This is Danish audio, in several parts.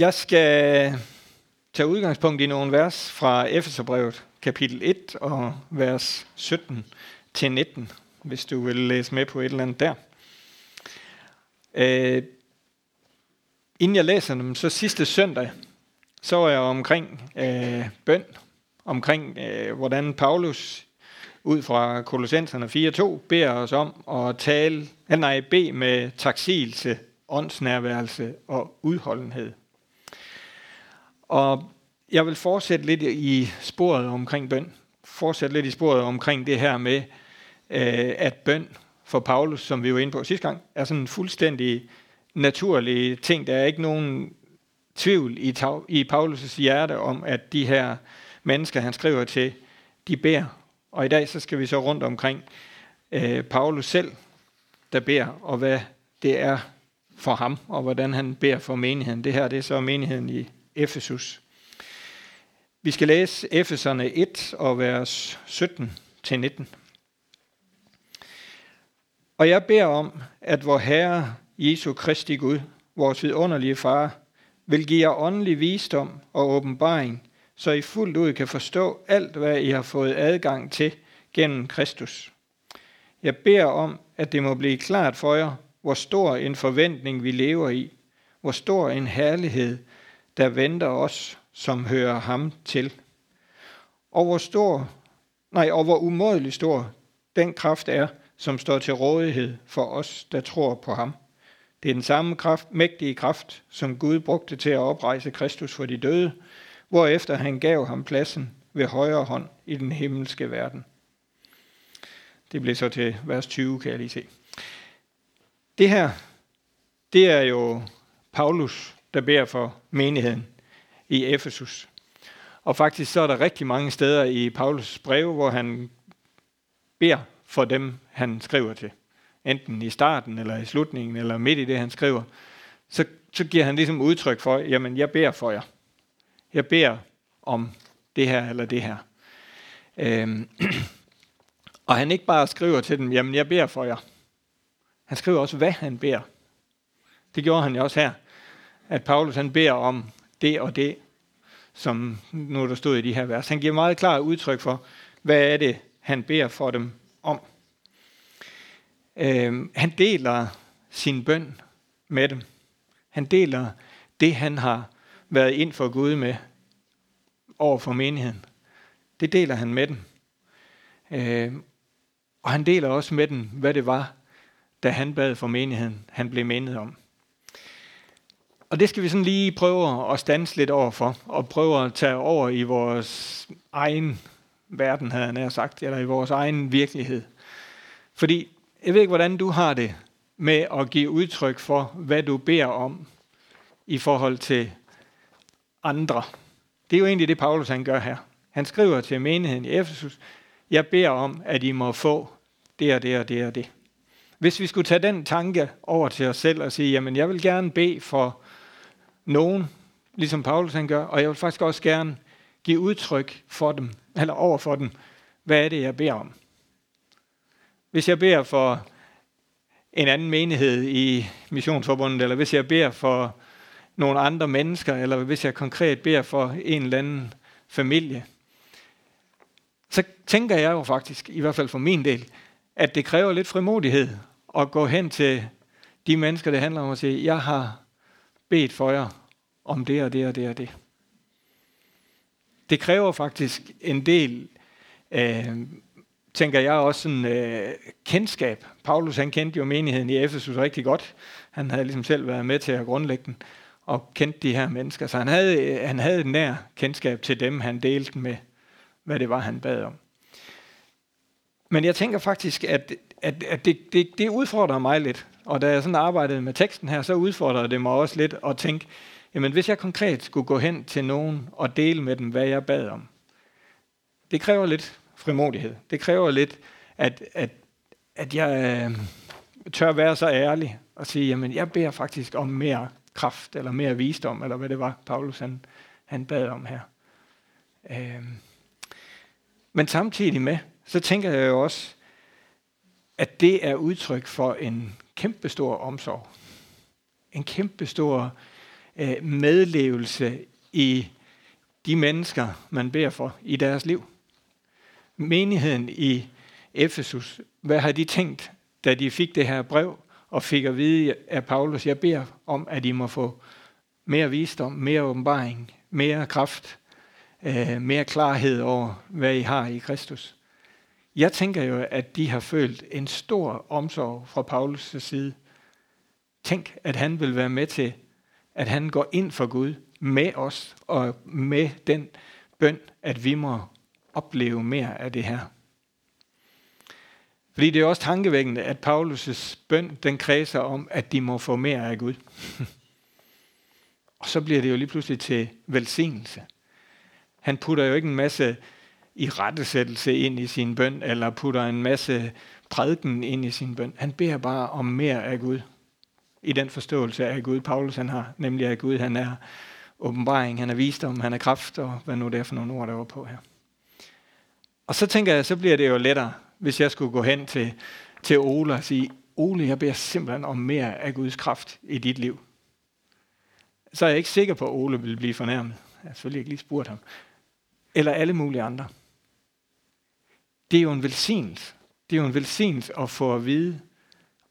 Jeg skal tage udgangspunkt i nogle vers fra Efeserbrevet, kapitel 1 og vers 17 til 19, hvis du vil læse med på et eller andet der. Øh, inden jeg læser dem, så sidste søndag, så var jeg omkring øh, bøn, omkring øh, hvordan Paulus ud fra Kolossenserne 4.2 beder os om at tale, eller nej, bede med taksigelse, åndsnærværelse og udholdenhed. Og jeg vil fortsætte lidt i sporet omkring bøn. Fortsætte lidt i sporet omkring det her med, øh, at bøn for Paulus, som vi var inde på sidste gang, er sådan en fuldstændig naturlig ting. Der er ikke nogen tvivl i, i Paulus' hjerte om, at de her mennesker, han skriver til, de beder. Og i dag så skal vi så rundt omkring øh, Paulus selv, der beder, og hvad det er for ham, og hvordan han beder for menigheden. Det her det er så menigheden i Efesus. Vi skal læse Efeserne 1 og vers 17 til 19. Og jeg beder om, at vor Herre Jesu Kristi Gud, vores vidunderlige Far, vil give jer åndelig visdom og åbenbaring, så I fuldt ud kan forstå alt, hvad I har fået adgang til gennem Kristus. Jeg beder om, at det må blive klart for jer, hvor stor en forventning vi lever i, hvor stor en herlighed, der venter os, som hører ham til. Og hvor stor, nej, og hvor umådelig stor den kraft er, som står til rådighed for os, der tror på ham. Det er den samme kraft, mægtige kraft, som Gud brugte til at oprejse Kristus for de døde, hvorefter han gav ham pladsen ved højre hånd i den himmelske verden. Det bliver så til vers 20, kan jeg lige se. Det her, det er jo Paulus, der beder for menigheden i Efesus. Og faktisk så er der rigtig mange steder i Paulus brev, hvor han beder for dem, han skriver til. Enten i starten, eller i slutningen, eller midt i det, han skriver. Så, så giver han ligesom udtryk for, jamen jeg beder for jer. Jeg beder om det her eller det her. Øhm, og han ikke bare skriver til dem, jamen jeg beder for jer. Han skriver også, hvad han beder. Det gjorde han jo også her. At Paulus han beder om det og det, som nu der stod i de her vers. Han giver meget klart udtryk for, hvad er det, han beder for dem om. Øhm, han deler sin bøn med dem. Han deler det, han har været ind for Gud med over for menigheden. Det deler han med dem. Øhm, og han deler også med dem, hvad det var, da han bad for menigheden, han blev mindet om. Og det skal vi sådan lige prøve at stanse lidt over for, og prøve at tage over i vores egen verden, havde han sagt, eller i vores egen virkelighed. Fordi jeg ved ikke, hvordan du har det med at give udtryk for, hvad du beder om i forhold til andre. Det er jo egentlig det, Paulus han gør her. Han skriver til menigheden i Efesus, jeg beder om, at I må få det og det og det og det. Hvis vi skulle tage den tanke over til os selv og sige, jamen jeg vil gerne bede for nogen, ligesom Paulus han gør, og jeg vil faktisk også gerne give udtryk for dem, eller over for dem, hvad er det, jeg beder om. Hvis jeg beder for en anden menighed i missionsforbundet, eller hvis jeg beder for nogle andre mennesker, eller hvis jeg konkret beder for en eller anden familie, så tænker jeg jo faktisk, i hvert fald for min del, at det kræver lidt frimodighed at gå hen til de mennesker, det handler om, og sige, jeg har bedt for jer om det og det og det og det. Det kræver faktisk en del, øh, tænker jeg også, sådan, øh, kendskab. Paulus han kendte jo menigheden i Efesus rigtig godt. Han havde ligesom selv været med til at grundlægge den og kendte de her mennesker. Så han havde, øh, han havde et nær kendskab til dem, han delte med, hvad det var, han bad om. Men jeg tænker faktisk, at, at, at det, det, det udfordrer mig lidt. Og da jeg sådan arbejdede med teksten her, så udfordrede det mig også lidt at tænke, jamen hvis jeg konkret skulle gå hen til nogen og dele med dem, hvad jeg bad om, det kræver lidt frimodighed. Det kræver lidt, at, at, at jeg øh, tør være så ærlig og sige, jamen jeg beder faktisk om mere kraft, eller mere visdom, eller hvad det var, Paulus han, han bad om her. Øh, men samtidig med, så tænker jeg jo også, at det er udtryk for en kæmpestor omsorg. En kæmpestor øh, medlevelse i de mennesker, man beder for i deres liv. Menigheden i Efesus, hvad har de tænkt, da de fik det her brev og fik at vide af Paulus, jeg beder om, at I må få mere visdom, mere åbenbaring, mere kraft, øh, mere klarhed over, hvad I har i Kristus. Jeg tænker jo, at de har følt en stor omsorg fra Paulus' side. Tænk, at han vil være med til, at han går ind for Gud med os og med den bøn, at vi må opleve mere af det her. Fordi det er også tankevækkende, at Paulus' bøn, den kredser om, at de må få mere af Gud. og så bliver det jo lige pludselig til velsignelse. Han putter jo ikke en masse i rettesættelse ind i sin bøn, eller putter en masse prædiken ind i sin bøn. Han beder bare om mere af Gud. I den forståelse af Gud, Paulus han har, nemlig at Gud han er åbenbaring, han er visdom, han er kraft, og hvad nu det er for nogle ord, der var på her. Og så tænker jeg, så bliver det jo lettere, hvis jeg skulle gå hen til, til Ole og sige, Ole, jeg beder simpelthen om mere af Guds kraft i dit liv. Så er jeg ikke sikker på, at Ole vil blive fornærmet. Jeg har selvfølgelig ikke lige spurgt ham. Eller alle mulige andre. Det er jo en velsignelse. Det er jo en velsignelse at få at vide,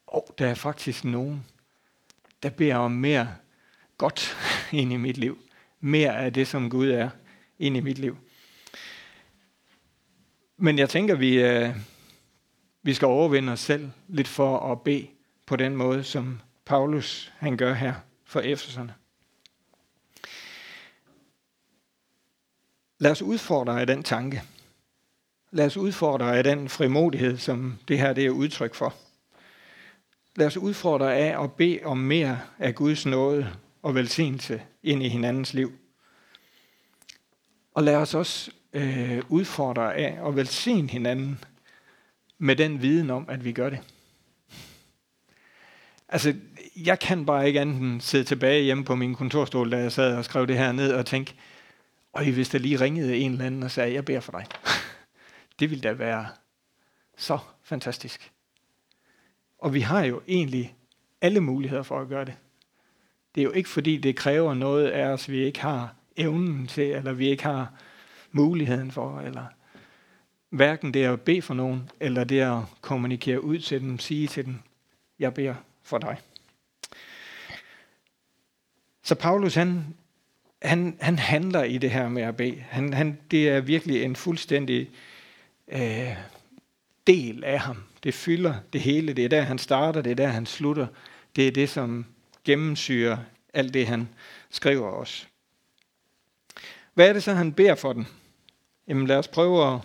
og oh, der er faktisk nogen, der beder om mere godt ind i mit liv. Mere af det, som Gud er ind i mit liv. Men jeg tænker, vi, øh, vi skal overvinde os selv lidt for at bede på den måde, som Paulus han gør her for Efeserne. Lad os udfordre af den tanke. Lad os udfordre af den frimodighed, som det her det er udtryk for. Lad os udfordre af at bede om mere af Guds nåde og velsignelse ind i hinandens liv. Og lad os også øh, udfordre af at velsigne hinanden med den viden om, at vi gør det. Altså, jeg kan bare ikke andet sidde tilbage hjemme på min kontorstol, da jeg sad og skrev det her ned og tænke, og hvis der lige ringede en eller anden og sagde, jeg beder for dig det ville da være så fantastisk. Og vi har jo egentlig alle muligheder for at gøre det. Det er jo ikke fordi, det kræver noget af os, vi ikke har evnen til, eller vi ikke har muligheden for, eller hverken det at bede for nogen, eller det at kommunikere ud til dem, sige til dem, jeg beder for dig. Så Paulus, han, han, han handler i det her med at bede. Han, han, det er virkelig en fuldstændig øh, del af ham. Det fylder det hele. Det er der, han starter. Det er der, han slutter. Det er det, som gennemsyrer alt det, han skriver os. Hvad er det så, han beder for den? Jamen lad os prøve at,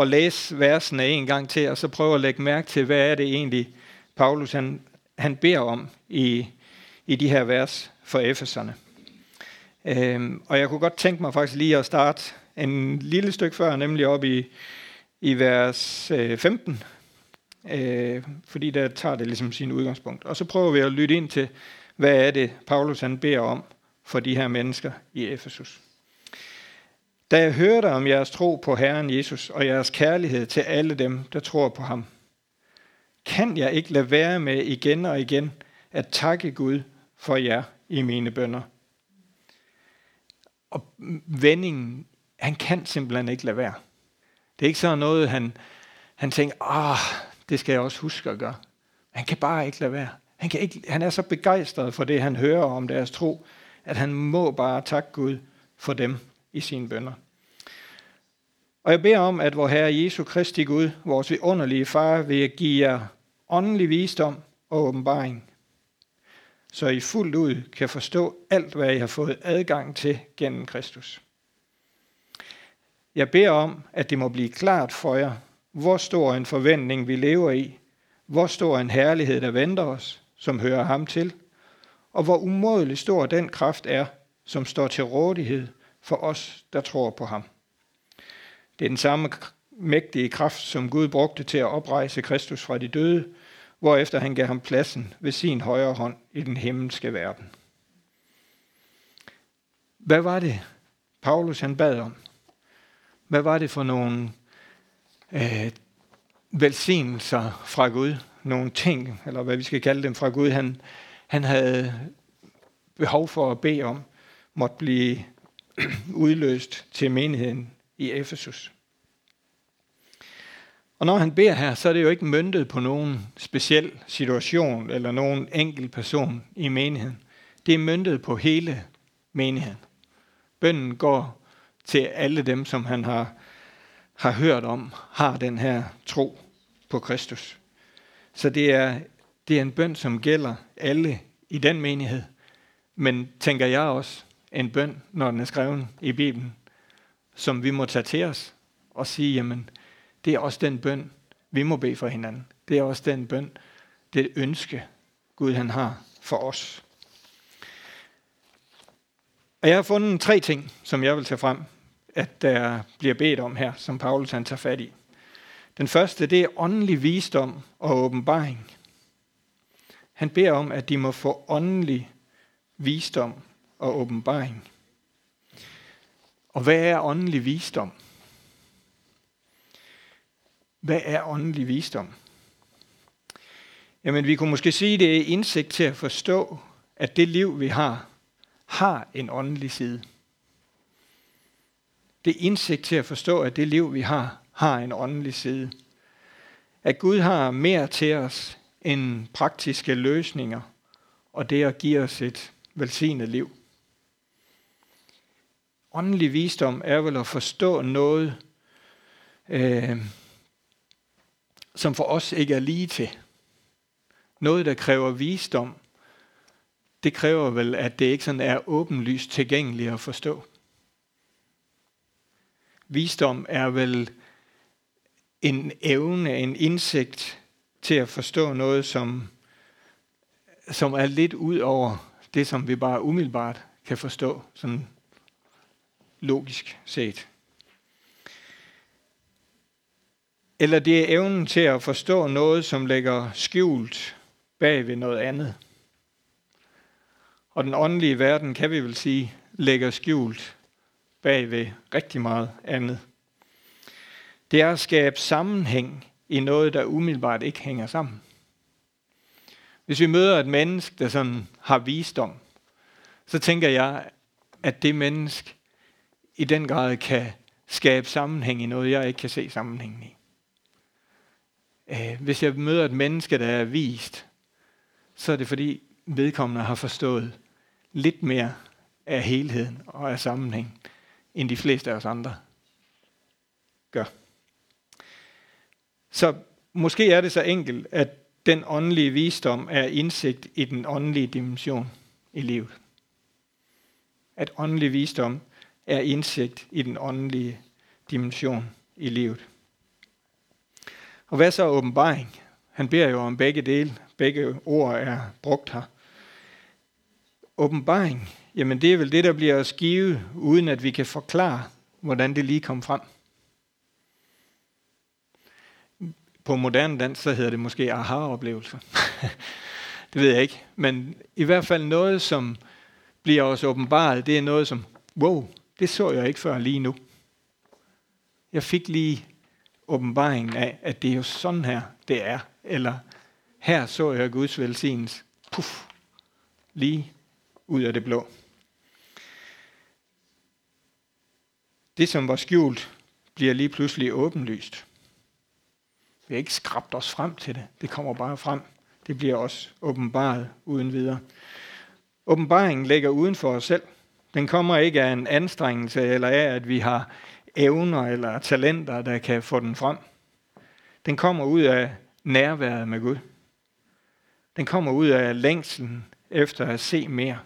at læse versene en gang til, og så prøve at lægge mærke til, hvad er det egentlig, Paulus han, han beder om i, i de her vers for Efeserne. Øhm, og jeg kunne godt tænke mig faktisk lige at starte en lille stykke før, nemlig op i, i vers øh, 15, øh, fordi der tager det ligesom sin udgangspunkt. Og så prøver vi at lytte ind til, hvad er det, Paulus han beder om for de her mennesker i Efesus. Da jeg hørte om jeres tro på Herren Jesus og jeres kærlighed til alle dem, der tror på ham, kan jeg ikke lade være med igen og igen at takke Gud for jer i mine bønder. Og vendingen, han kan simpelthen ikke lade være. Det er ikke sådan noget, han, han tænker, ah, det skal jeg også huske at gøre. Han kan bare ikke lade være. Han, kan ikke, han er så begejstret for det, han hører om deres tro, at han må bare takke Gud for dem i sine bønder. Og jeg beder om, at vor Herre Jesu Kristi Gud, vores vidunderlige far, vil give jer åndelig visdom og åbenbaring, så I fuldt ud kan forstå alt, hvad I har fået adgang til gennem Kristus. Jeg beder om, at det må blive klart for jer, hvor stor en forventning vi lever i, hvor stor en herlighed, der venter os, som hører ham til, og hvor umådelig stor den kraft er, som står til rådighed for os, der tror på ham. Det er den samme mægtige kraft, som Gud brugte til at oprejse Kristus fra de døde, hvorefter han gav ham pladsen ved sin højre hånd i den himmelske verden. Hvad var det, Paulus han bad om? Hvad var det for nogle øh, velsignelser fra Gud? Nogle ting, eller hvad vi skal kalde dem fra Gud, han, han havde behov for at bede om, måtte blive udløst til menigheden i Efesus. Og når han beder her, så er det jo ikke møntet på nogen speciel situation eller nogen enkelt person i menigheden. Det er møntet på hele menigheden. Bønden går til alle dem, som han har, har hørt om, har den her tro på Kristus. Så det er, det er en bøn, som gælder alle i den menighed. Men tænker jeg også, en bøn, når den er skrevet i Bibelen, som vi må tage til os og sige, jamen, det er også den bøn, vi må bede for hinanden. Det er også den bøn, det ønske, Gud han har for os. Og jeg har fundet tre ting, som jeg vil tage frem, at der bliver bedt om her, som Paulus han tager fat i. Den første, det er åndelig visdom og åbenbaring. Han beder om, at de må få åndelig visdom og åbenbaring. Og hvad er åndelig visdom? Hvad er åndelig visdom? Jamen, vi kunne måske sige, det er indsigt til at forstå, at det liv, vi har, har en åndelig side. Det er indsigt til at forstå, at det liv, vi har, har en åndelig side. At Gud har mere til os end praktiske løsninger, og det at give os et velsignet liv. Åndelig visdom er vel at forstå noget, øh, som for os ikke er lige til. Noget, der kræver visdom, det kræver vel, at det ikke sådan er åbenlyst tilgængeligt at forstå. Visdom er vel en evne, en indsigt til at forstå noget, som, som er lidt ud over det, som vi bare umiddelbart kan forstå, sådan logisk set. Eller det er evnen til at forstå noget, som ligger skjult bag ved noget andet. Og den åndelige verden, kan vi vel sige, ligger skjult bag ved rigtig meget andet. Det er at skabe sammenhæng i noget, der umiddelbart ikke hænger sammen. Hvis vi møder et menneske, der sådan har visdom, så tænker jeg, at det menneske i den grad kan skabe sammenhæng i noget, jeg ikke kan se sammenhængen i. Øh, hvis jeg møder et menneske, der er vist, så er det fordi vedkommende har forstået lidt mere af helheden og af sammenhængen, end de fleste af os andre gør. Så måske er det så enkelt, at den åndelige visdom er indsigt i den åndelige dimension i livet. At åndelig visdom er indsigt i den åndelige dimension i livet. Og hvad så åbenbaring? Han beder jo om begge dele. Begge ord er brugt her. Åbenbaring, jamen det er vel det, der bliver at skive, uden at vi kan forklare, hvordan det lige kom frem. På moderne dansk, så hedder det måske aha-oplevelser. det ved jeg ikke. Men i hvert fald noget, som bliver os åbenbaret, det er noget som, wow, det så jeg ikke før lige nu. Jeg fik lige åbenbaringen af, at det er jo sådan her, det er. Eller her så jeg Guds velsignelse. Puff, lige ud af det blå. Det, som var skjult, bliver lige pludselig åbenlyst. Vi har ikke skrabt os frem til det. Det kommer bare frem. Det bliver også åbenbaret uden videre. Åbenbaringen ligger uden for os selv. Den kommer ikke af en anstrengelse eller af, at vi har evner eller talenter, der kan få den frem. Den kommer ud af nærværet med Gud. Den kommer ud af længslen efter at se mere.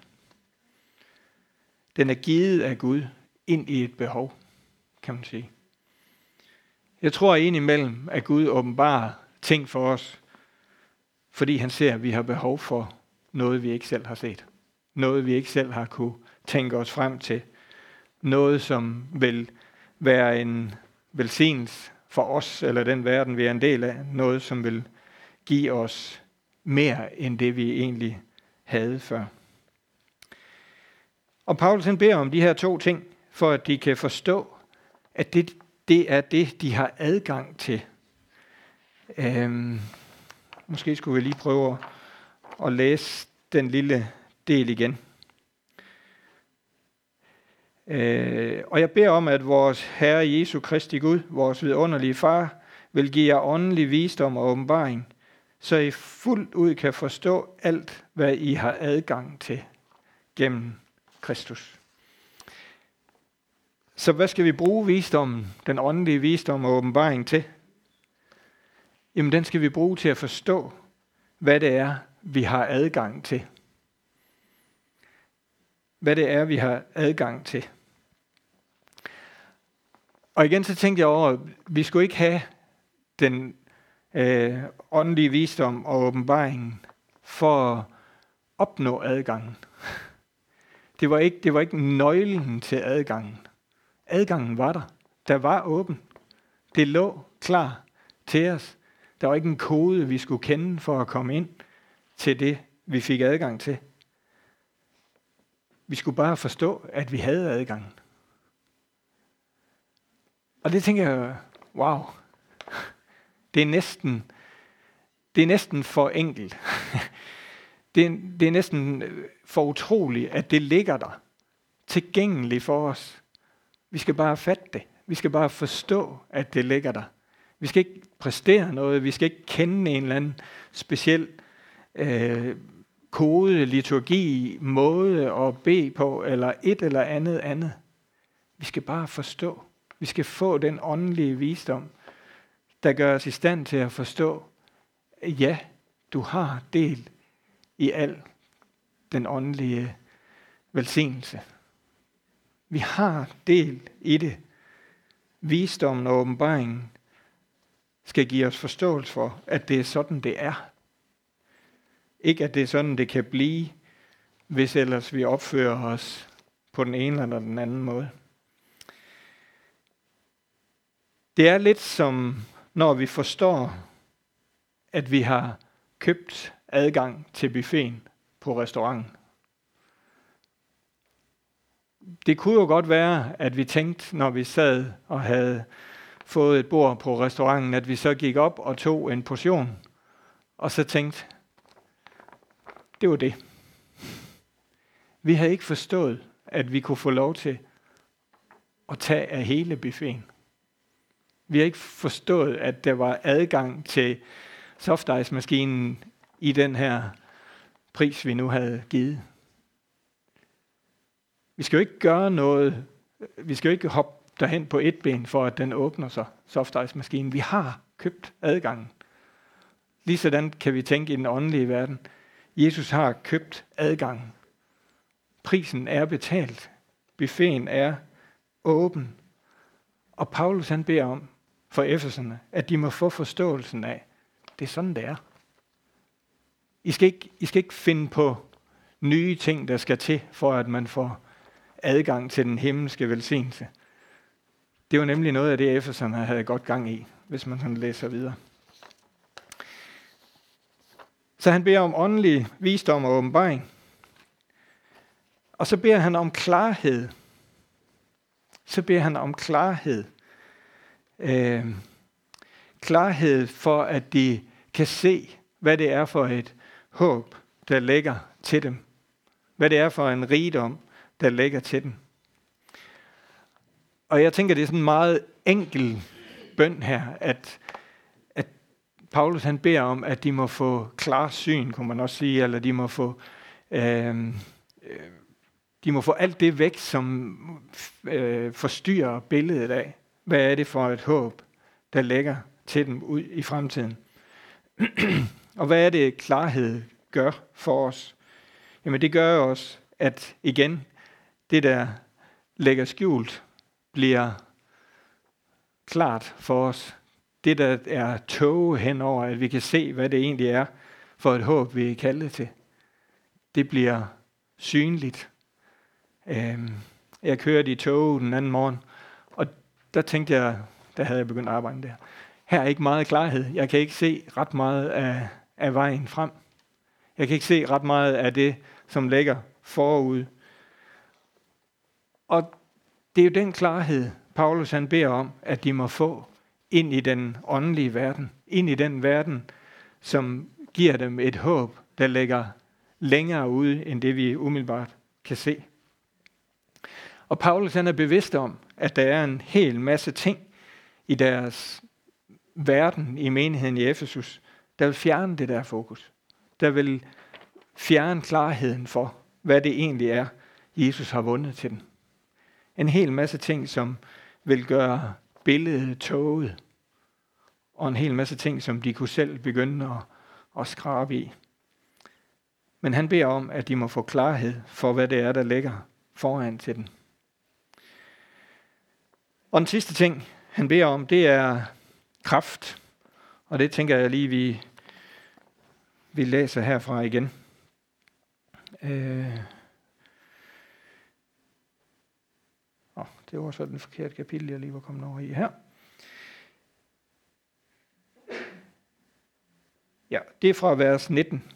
Den er givet af Gud ind i et behov, kan man sige. Jeg tror indimellem, at Gud åbenbarer ting for os, fordi han ser, at vi har behov for noget, vi ikke selv har set. Noget, vi ikke selv har kunne tænke os frem til. Noget, som vil være en velsignelse for os, eller den verden, vi er en del af. Noget, som vil give os mere, end det vi egentlig havde før. Og Paulus han beder om de her to ting, for at de kan forstå, at det, det er det, de har adgang til. Øhm, måske skulle vi lige prøve at læse den lille del igen. Øh, og jeg beder om, at vores Herre Jesu Kristi Gud, vores vidunderlige Far, vil give jer åndelig visdom og åbenbaring, så I fuldt ud kan forstå alt, hvad I har adgang til gennem Kristus. Så hvad skal vi bruge visdommen, den åndelige visdom og åbenbaring til? Jamen den skal vi bruge til at forstå, hvad det er, vi har adgang til. Hvad det er, vi har adgang til. Og igen så tænkte jeg over, at vi skulle ikke have den øh, åndelige visdom og åbenbaringen for at opnå adgangen. Det var ikke, det var ikke nøglen til adgangen. Adgangen var der. Der var åben. Det lå klar til os. Der var ikke en kode, vi skulle kende for at komme ind til det, vi fik adgang til. Vi skulle bare forstå, at vi havde adgang. Og det tænker jeg, wow, det er næsten, det er næsten for enkelt. Det er, det er næsten for utroligt, at det ligger der, tilgængeligt for os. Vi skal bare fatte det. Vi skal bare forstå, at det ligger der. Vi skal ikke præstere noget. Vi skal ikke kende en eller anden speciel øh, kode, liturgi, måde at bede på, eller et eller andet andet. Vi skal bare forstå. Vi skal få den åndelige visdom, der gør os i stand til at forstå, ja, du har del i al den åndelige velsignelse. Vi har del i det. Visdommen og åbenbaringen skal give os forståelse for, at det er sådan, det er. Ikke at det er sådan, det kan blive, hvis ellers vi opfører os på den ene eller den anden måde. Det er lidt som, når vi forstår, at vi har købt adgang til buffeten på restauranten. Det kunne jo godt være, at vi tænkte, når vi sad og havde fået et bord på restauranten, at vi så gik op og tog en portion, og så tænkte, det var det. Vi havde ikke forstået, at vi kunne få lov til at tage af hele buffeten. Vi har ikke forstået, at der var adgang til softice-maskinen i den her pris, vi nu havde givet. Vi skal jo ikke gøre noget, vi skal jo ikke hoppe derhen på et ben, for at den åbner sig, softice-maskinen. Vi har købt adgangen. Ligesådan kan vi tænke i den åndelige verden. Jesus har købt adgangen. Prisen er betalt. Buffeten er åben. Og Paulus han beder om for Efeserne, at de må få forståelsen af, det er sådan, det er. I skal, ikke, I skal ikke finde på nye ting, der skal til, for at man får adgang til den himmelske velsignelse. Det var nemlig noget af det, Efeserne havde godt gang i, hvis man sådan læser videre. Så han beder om åndelig visdom og åbenbaring. Og så beder han om klarhed. Så beder han om klarhed. Øh, klarhed for, at de kan se, hvad det er for et håb, der ligger til dem. Hvad det er for en rigdom, der ligger til dem. Og jeg tænker, det er sådan en meget enkel bøn her, at, at Paulus han beder om, at de må få klar syn, kunne man også sige, eller de må få, øh, øh, de må få alt det væk, som øh, forstyrrer billedet af, hvad er det for et håb, der ligger til dem ud i fremtiden. Og hvad er det, klarhed gør for os? Jamen det gør også, at igen, det der ligger skjult, bliver klart for os. Det der er tåge henover, at vi kan se, hvad det egentlig er for et håb, vi er kaldet til. Det bliver synligt. Øhm, jeg kørte i tog den anden morgen, og der tænkte jeg, der havde jeg begyndt at arbejde der. Her er ikke meget klarhed. Jeg kan ikke se ret meget af, af vejen frem. Jeg kan ikke se ret meget af det, som ligger forud. Og det er jo den klarhed, Paulus han beder om, at de må få ind i den åndelige verden. Ind i den verden, som giver dem et håb, der ligger længere ude, end det vi umiddelbart kan se. Og Paulus han er bevidst om, at der er en hel masse ting i deres verden, i menigheden i Efesus, der vil fjerne det der fokus. Der vil fjerne klarheden for, hvad det egentlig er, Jesus har vundet til dem. En hel masse ting, som vil gøre billedet tåget, og en hel masse ting, som de kunne selv begynde at, at skrabe i. Men han beder om, at de må få klarhed for, hvad det er, der ligger foran til den. Og den sidste ting, han beder om, det er kraft. Og det tænker jeg lige, vi, vi læser herfra igen. Øh. Oh, det var så den forkerte kapitel, jeg lige var kommet over i her. Ja, det er fra vers 19.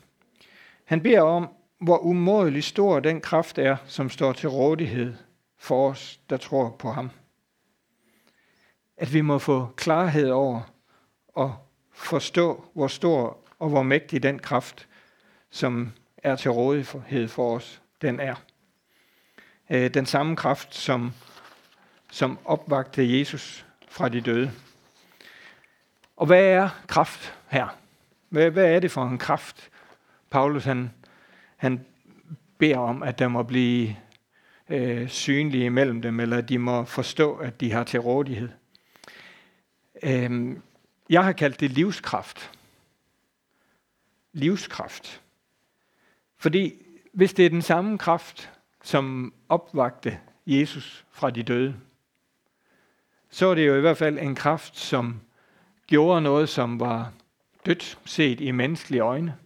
Han beder om, hvor umådelig stor den kraft er, som står til rådighed for os, der tror på ham. At vi må få klarhed over og forstå, hvor stor og hvor mægtig den kraft, som er til rådighed for os, den er. Øh, den samme kraft, som, som opvagte Jesus fra de døde. Og hvad er kraft her? Hvad, hvad er det for en kraft, Paulus han, han beder om, at der må blive øh, synlige imellem dem, eller de må forstå, at de har til rådighed. Øh, jeg har kaldt det livskraft. Livskraft. Fordi hvis det er den samme kraft, som opvagte Jesus fra de døde, så var det jo i hvert fald en kraft, som gjorde noget, som var dødt set i menneskelige øjne.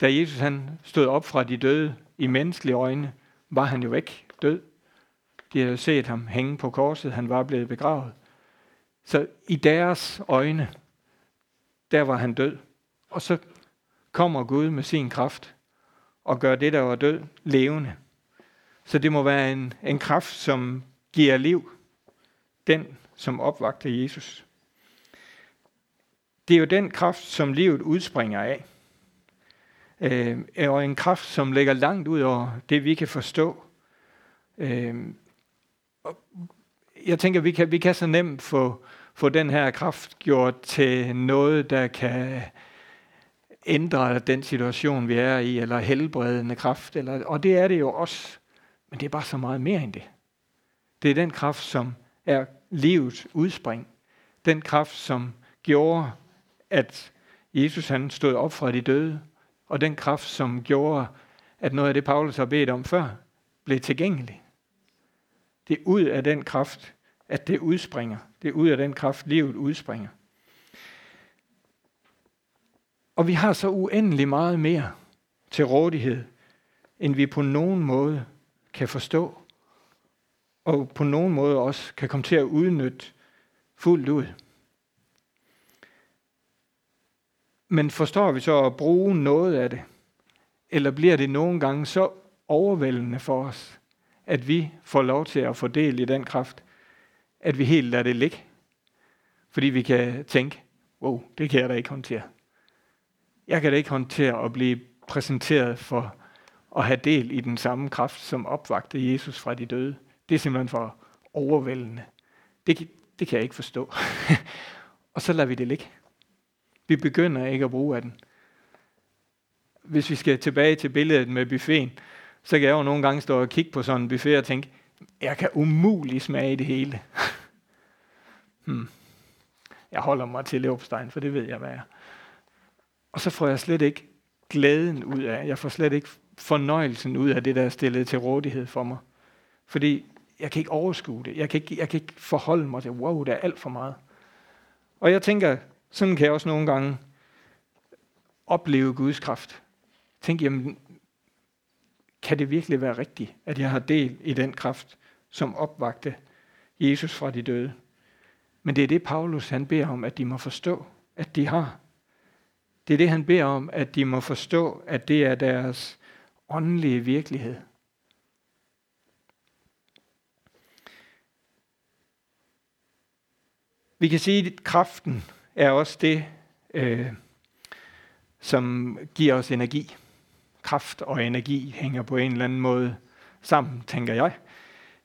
Da Jesus han stod op fra de døde i menneskelige øjne, var han jo væk, død. De havde set ham hænge på korset, han var blevet begravet. Så i deres øjne, der var han død. Og så kommer Gud med sin kraft og gør det, der var død, levende. Så det må være en, en kraft, som giver liv. Den, som opvagte Jesus. Det er jo den kraft, som livet udspringer af. Øh, og en kraft, som ligger langt ud over det, vi kan forstå. Øh, jeg tænker, vi kan, vi kan så nemt få, få den her kraft gjort til noget, der kan ændre den situation, vi er i, eller helbredende kraft. Eller, og det er det jo også. Men det er bare så meget mere end det. Det er den kraft, som er livets udspring. Den kraft, som gjorde, at Jesus han stod op fra de døde, og den kraft, som gjorde, at noget af det, Paulus har bedt om før, blev tilgængelig. Det er ud af den kraft, at det udspringer. Det er ud af den kraft, livet udspringer. Og vi har så uendelig meget mere til rådighed, end vi på nogen måde kan forstå, og på nogen måde også kan komme til at udnytte fuldt ud. Men forstår vi så at bruge noget af det? Eller bliver det nogle gange så overvældende for os, at vi får lov til at få del i den kraft, at vi helt lader det ligge? Fordi vi kan tænke, wow, det kan jeg da ikke håndtere. Jeg kan da ikke håndtere at blive præsenteret for at have del i den samme kraft, som opvagte Jesus fra de døde. Det er simpelthen for overvældende. Det, det kan jeg ikke forstå. og så lader vi det ligge. Vi begynder ikke at bruge af den. Hvis vi skal tilbage til billedet med buffeten, så kan jeg jo nogle gange stå og kigge på sådan en buffet og tænke, jeg kan umuligt smage det hele. hmm. Jeg holder mig til leverpostejn, for det ved jeg, hvad er. Og så får jeg slet ikke glæden ud af, jeg får slet ikke fornøjelsen ud af det, der er stillet til rådighed for mig. Fordi jeg kan ikke overskue det. Jeg kan ikke, jeg kan ikke forholde mig til, wow, det er alt for meget. Og jeg tænker, sådan kan jeg også nogle gange opleve Guds kraft. Tænk, jamen, kan det virkelig være rigtigt, at jeg har del i den kraft, som opvagte Jesus fra de døde? Men det er det, Paulus han beder om, at de må forstå, at de har. Det er det, han beder om, at de må forstå, at det er deres åndelige virkelighed. Vi kan sige, at kraften er også det, øh, som giver os energi. Kraft og energi hænger på en eller anden måde sammen, tænker jeg.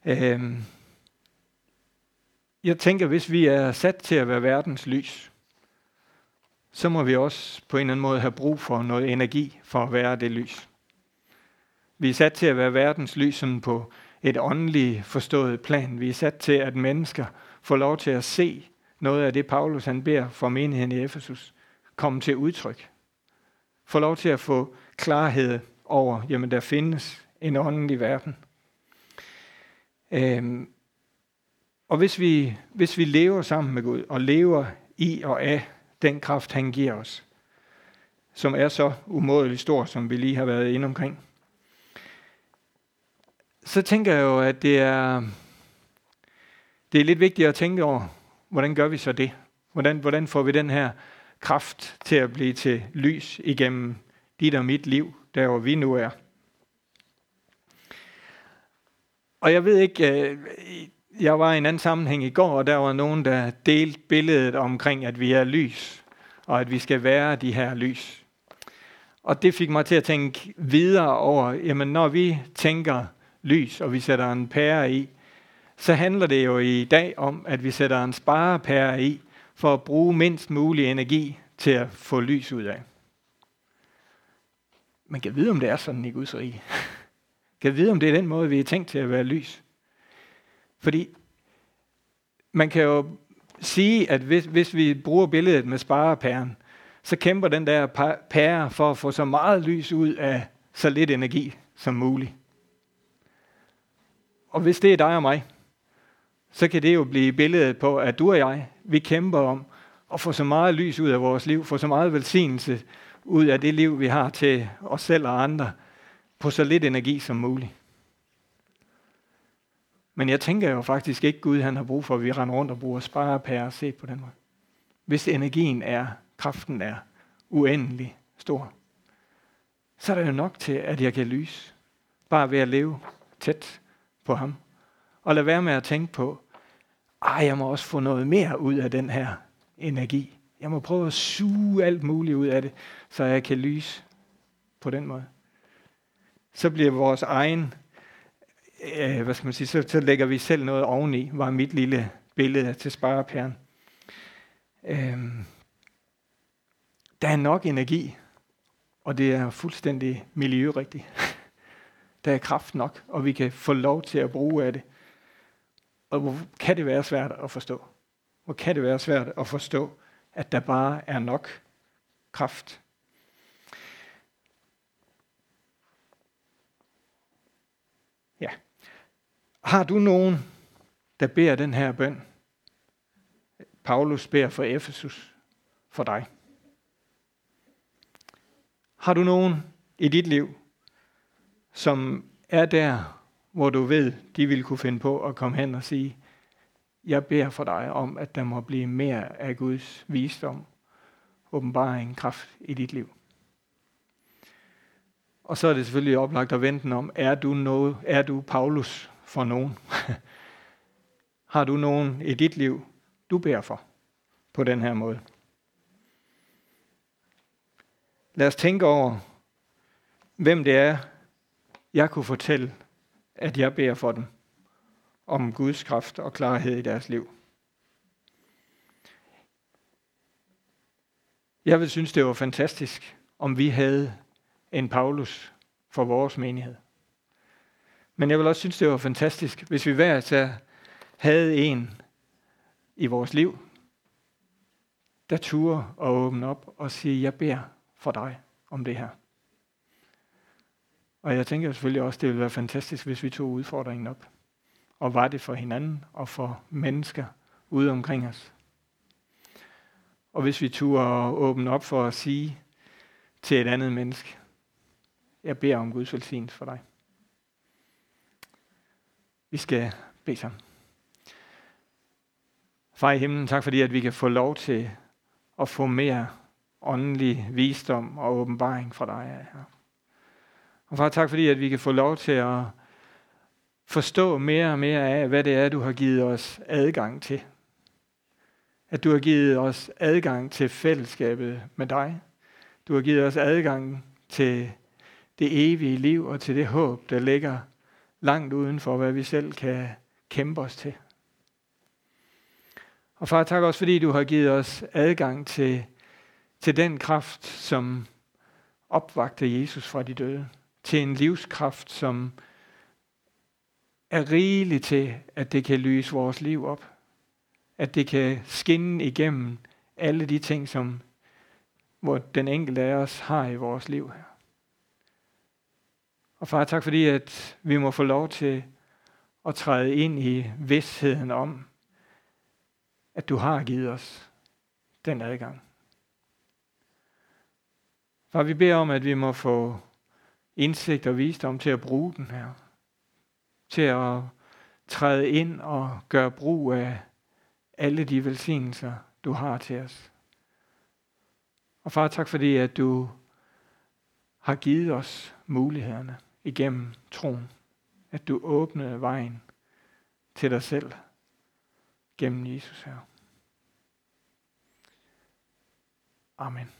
Øh, jeg tænker, hvis vi er sat til at være verdens lys, så må vi også på en eller anden måde have brug for noget energi for at være det lys. Vi er sat til at være verdens lys sådan på et åndeligt forstået plan. Vi er sat til, at mennesker får lov til at se noget af det, Paulus han beder for menigheden i Efesus, komme til udtryk. Få lov til at få klarhed over, jamen der findes en åndelig verden. Øhm, og hvis vi, hvis vi lever sammen med Gud, og lever i og af den kraft, han giver os, som er så umådelig stor, som vi lige har været inde omkring, så tænker jeg jo, at det er, det er lidt vigtigt at tænke over, hvordan gør vi så det? Hvordan, hvordan får vi den her kraft til at blive til lys igennem dit og mit liv, der hvor vi nu er? Og jeg ved ikke, øh, jeg var i en anden sammenhæng i går, og der var nogen, der delte billedet omkring, at vi er lys, og at vi skal være de her lys. Og det fik mig til at tænke videre over, jamen når vi tænker lys, og vi sætter en pære i, så handler det jo i dag om, at vi sætter en sparepære i, for at bruge mindst mulig energi til at få lys ud af. Man kan vide, om det er sådan i Guds rige. kan vide, om det er den måde, vi er tænkt til at være lys. Fordi man kan jo sige, at hvis, hvis vi bruger billedet med sparepæren, så kæmper den der pære for at få så meget lys ud af så lidt energi som muligt. Og hvis det er dig og mig, så kan det jo blive billedet på, at du og jeg, vi kæmper om at få så meget lys ud af vores liv, få så meget velsignelse ud af det liv, vi har til os selv og andre, på så lidt energi som muligt. Men jeg tænker jo faktisk ikke, Gud han har brug for, at vi render rundt og bruger sparepærer se på den måde. Hvis energien er, kraften er uendelig stor, så er det jo nok til, at jeg kan lyse. Bare ved at leve tæt på ham. Og lade være med at tænke på, ej, jeg må også få noget mere ud af den her energi. Jeg må prøve at suge alt muligt ud af det, så jeg kan lyse på den måde. Så bliver vores egen, øh, hvad skal man sige, så, så lægger vi selv noget oveni, var mit lille billede til sparepæren. Øhm, der er nok energi, og det er fuldstændig miljørigtigt. der er kraft nok, og vi kan få lov til at bruge af det. Og hvor kan det være svært at forstå? Hvor kan det være svært at forstå, at der bare er nok kraft? Ja. Har du nogen, der beder den her bøn? Paulus beder for Efesus for dig. Har du nogen i dit liv, som er der, hvor du ved, de vil kunne finde på at komme hen og sige, jeg beder for dig om, at der må blive mere af Guds visdom, åbenbaring, kraft i dit liv. Og så er det selvfølgelig oplagt at vente om, er du, noget, er du Paulus for nogen? Har du nogen i dit liv, du beder for på den her måde? Lad os tænke over, hvem det er, jeg kunne fortælle, at jeg beder for dem om Guds kraft og klarhed i deres liv. Jeg vil synes, det var fantastisk, om vi havde en Paulus for vores menighed. Men jeg vil også synes, det var fantastisk, hvis vi hver især havde en i vores liv, der turde at åbne op og sige, jeg beder for dig om det her. Og jeg tænker selvfølgelig også, det ville være fantastisk, hvis vi tog udfordringen op. Og var det for hinanden og for mennesker ude omkring os. Og hvis vi turde åbne op for at sige til et andet menneske, jeg beder om Guds velsignelse for dig. Vi skal bede sammen. Far i himlen, tak fordi, at vi kan få lov til at få mere åndelig visdom og åbenbaring fra dig, her. Og far, tak fordi, at vi kan få lov til at forstå mere og mere af, hvad det er, du har givet os adgang til. At du har givet os adgang til fællesskabet med dig. Du har givet os adgang til det evige liv og til det håb, der ligger langt uden for, hvad vi selv kan kæmpe os til. Og far, tak også fordi du har givet os adgang til, til den kraft, som opvagte Jesus fra de døde. Til en livskraft, som er rigelig til, at det kan lyse vores liv op. At det kan skinne igennem alle de ting, som hvor den enkelte af os har i vores liv her. Og far, tak fordi, at vi må få lov til at træde ind i vidstheden om, at du har givet os den adgang. Far, vi beder om, at vi må få indsigt og visdom til at bruge den her. Til at træde ind og gøre brug af alle de velsignelser, du har til os. Og far, tak fordi, at du har givet os mulighederne igennem troen. At du åbnede vejen til dig selv gennem Jesus her. Amen.